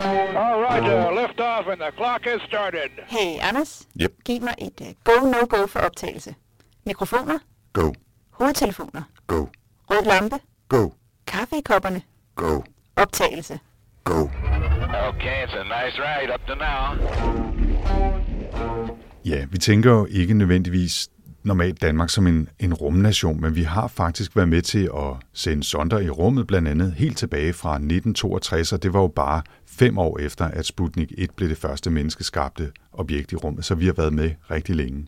All right, uh, lift off and the clock has started. Hey, Anders. Yep. Giv mig et uh, go-no-go for optagelse. Mikrofoner, Go, hovedtelefoner, go, rød lampe, go, kaffe i kopperne, go, optagelse. go. Okay, it's a nice ride up to now. Ja, vi tænker jo ikke nødvendigvis normalt Danmark som en, en rumnation, men vi har faktisk været med til at sende sonder i rummet, blandt andet helt tilbage fra 1962, og det var jo bare fem år efter, at Sputnik 1 blev det første menneskeskabte objekt i rummet, så vi har været med rigtig længe.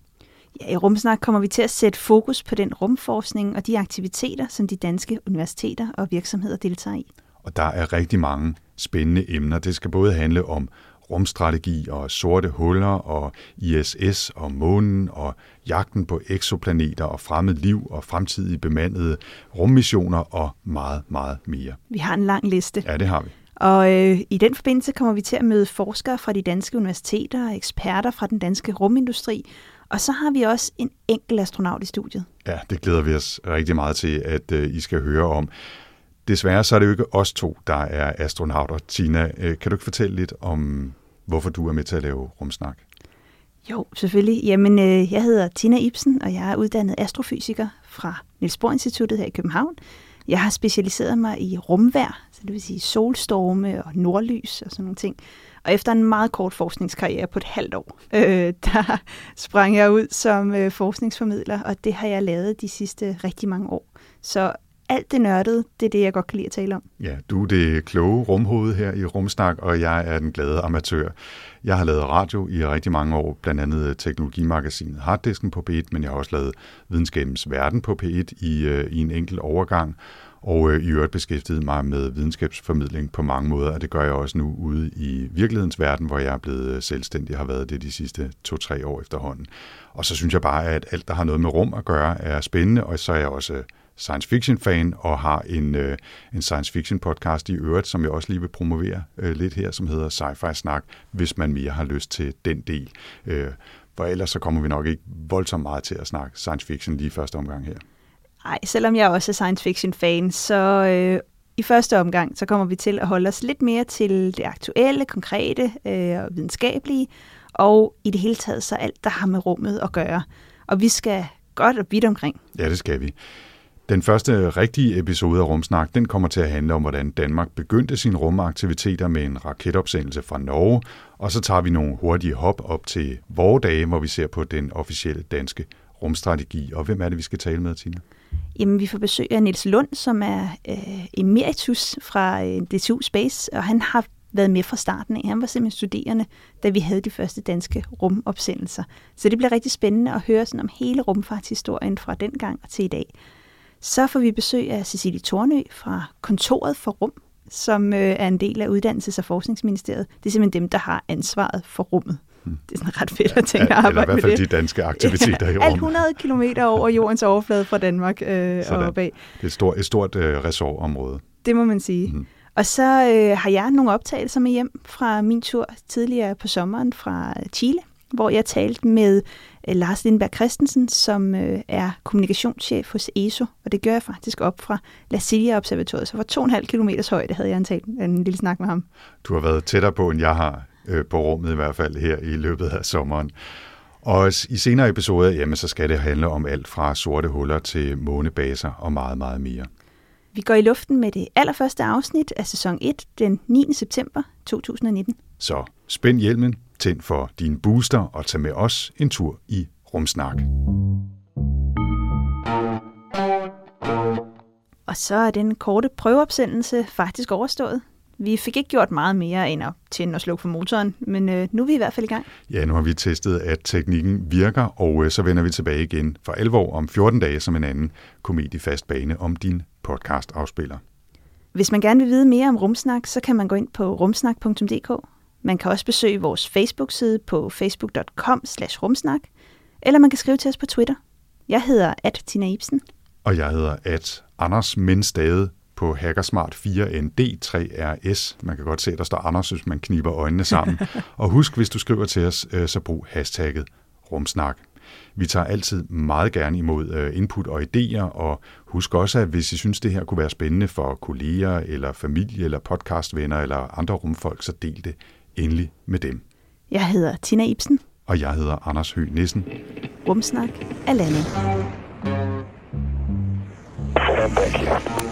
Ja, I Rumsnak kommer vi til at sætte fokus på den rumforskning og de aktiviteter, som de danske universiteter og virksomheder deltager i. Og der er rigtig mange spændende emner. Det skal både handle om rumstrategi og sorte huller og ISS og månen og jagten på eksoplaneter og fremmed liv og fremtidige bemandede rummissioner og meget, meget mere. Vi har en lang liste. Ja, det har vi. Og øh, i den forbindelse kommer vi til at møde forskere fra de danske universiteter og eksperter fra den danske rumindustri. Og så har vi også en enkelt astronaut i studiet. Ja, det glæder vi os rigtig meget til, at øh, I skal høre om. Desværre så er det jo ikke os to, der er astronauter. Tina, øh, kan du ikke fortælle lidt om, hvorfor du er med til at lave rumsnak? Jo, selvfølgelig. Jamen, øh, jeg hedder Tina Ibsen, og jeg er uddannet astrofysiker fra Niels Bohr Instituttet her i København. Jeg har specialiseret mig i rumvær, så det vil sige solstorme og nordlys og sådan nogle ting. Og efter en meget kort forskningskarriere på et halvt år, øh, der sprang jeg ud som øh, forskningsformidler, og det har jeg lavet de sidste rigtig mange år. Så alt det nørdede, det er det, jeg godt kan lide at tale om. Ja, du er det kloge rumhoved her i Rumsnak, og jeg er den glade amatør. Jeg har lavet radio i rigtig mange år, blandt andet øh, teknologimagasinet Harddisken på P1, men jeg har også lavet Videnskabens Verden på P1 i, øh, i en enkelt overgang, og øh, i øvrigt beskæftiget mig med videnskabsformidling på mange måder, og det gør jeg også nu ude i virkelighedens verden, hvor jeg er blevet øh, selvstændig og har været det de sidste to-tre år efterhånden. Og så synes jeg bare, at alt, der har noget med rum at gøre, er spændende, og så er jeg også science fiction fan og har en, øh, en science fiction podcast i øvrigt, som jeg også lige vil promovere øh, lidt her, som hedder Sci-Fi Snak, hvis man mere har lyst til den del. Øh, for ellers så kommer vi nok ikke voldsomt meget til at snakke science fiction lige første omgang her. Ej, selvom jeg også er science fiction fan, så øh, i første omgang, så kommer vi til at holde os lidt mere til det aktuelle, konkrete øh, og videnskabelige, og i det hele taget så alt, der har med rummet at gøre. Og vi skal godt og vidt omkring. Ja, det skal vi. Den første rigtige episode af Rumsnak, den kommer til at handle om, hvordan Danmark begyndte sine rumaktiviteter med en raketopsendelse fra Norge, og så tager vi nogle hurtige hop op til vore dage, hvor vi ser på den officielle danske rumstrategi. Og hvem er det, vi skal tale med, Tina? Jamen, vi får besøg af Niels Lund, som er øh, emeritus fra øh, DTU Space, og han har været med fra starten af. Han var simpelthen studerende, da vi havde de første danske rumopsendelser. Så det bliver rigtig spændende at høre sådan om hele rumfartshistorien fra den gang og til i dag. Så får vi besøg af Cecilie Tornø fra Kontoret for Rum, som øh, er en del af Uddannelses- og Forskningsministeriet. Det er simpelthen dem, der har ansvaret for rummet. Det er sådan ret fedt at tænke at Eller i arbejde hvert med fald det. de danske aktiviteter i Alt rummet. 100 km over jordens overflade fra Danmark øh, og Sådan. opad. Det er et stort, et stort øh, ressortområde. Det må man sige. Mhm. Mm. Og så øh, har jeg nogle optagelser med hjem fra min tur tidligere på sommeren fra Chile, hvor jeg talte med øh, Lars Lindberg Christensen, som øh, er kommunikationschef hos ESO, og det gør jeg faktisk op fra La Silla-observatoriet. Så for 2,5 km højde havde jeg en, tale, en lille snak med ham. Du har været tættere på, end jeg har øh, på rummet i hvert fald her i løbet af sommeren. Og i senere episoder, jamen, så skal det handle om alt fra sorte huller til månebaser og meget, meget mere. Vi går i luften med det allerførste afsnit af sæson 1 den 9. september 2019. Så spænd hjelmen, tænd for din booster og tag med os en tur i Rumsnak. Og så er den korte prøveopsendelse faktisk overstået. Vi fik ikke gjort meget mere end at tænde og slukke for motoren, men øh, nu er vi i hvert fald i gang. Ja, nu har vi testet, at teknikken virker, og øh, så vender vi tilbage igen for alvor om 14 dage som en anden komediefast bane om din podcast-afspiller. Hvis man gerne vil vide mere om Rumsnak, så kan man gå ind på rumsnak.dk. Man kan også besøge vores Facebook-side på facebook.com rumsnak, eller man kan skrive til os på Twitter. Jeg hedder at Tina Ibsen. Og jeg hedder at Anders Mindstade på Hackersmart 4ND3RS. Man kan godt se, at der står Anders, hvis man kniber øjnene sammen. og husk, hvis du skriver til os, øh, så brug hashtagget rumsnak. Vi tager altid meget gerne imod øh, input og idéer, og husk også, at hvis I synes, det her kunne være spændende for kolleger, eller familie, eller podcastvenner, eller andre rumfolk, så del det endelig med dem. Jeg hedder Tina Ibsen. Og jeg hedder Anders Høgh Nissen. Rumsnak er landet. Thank you.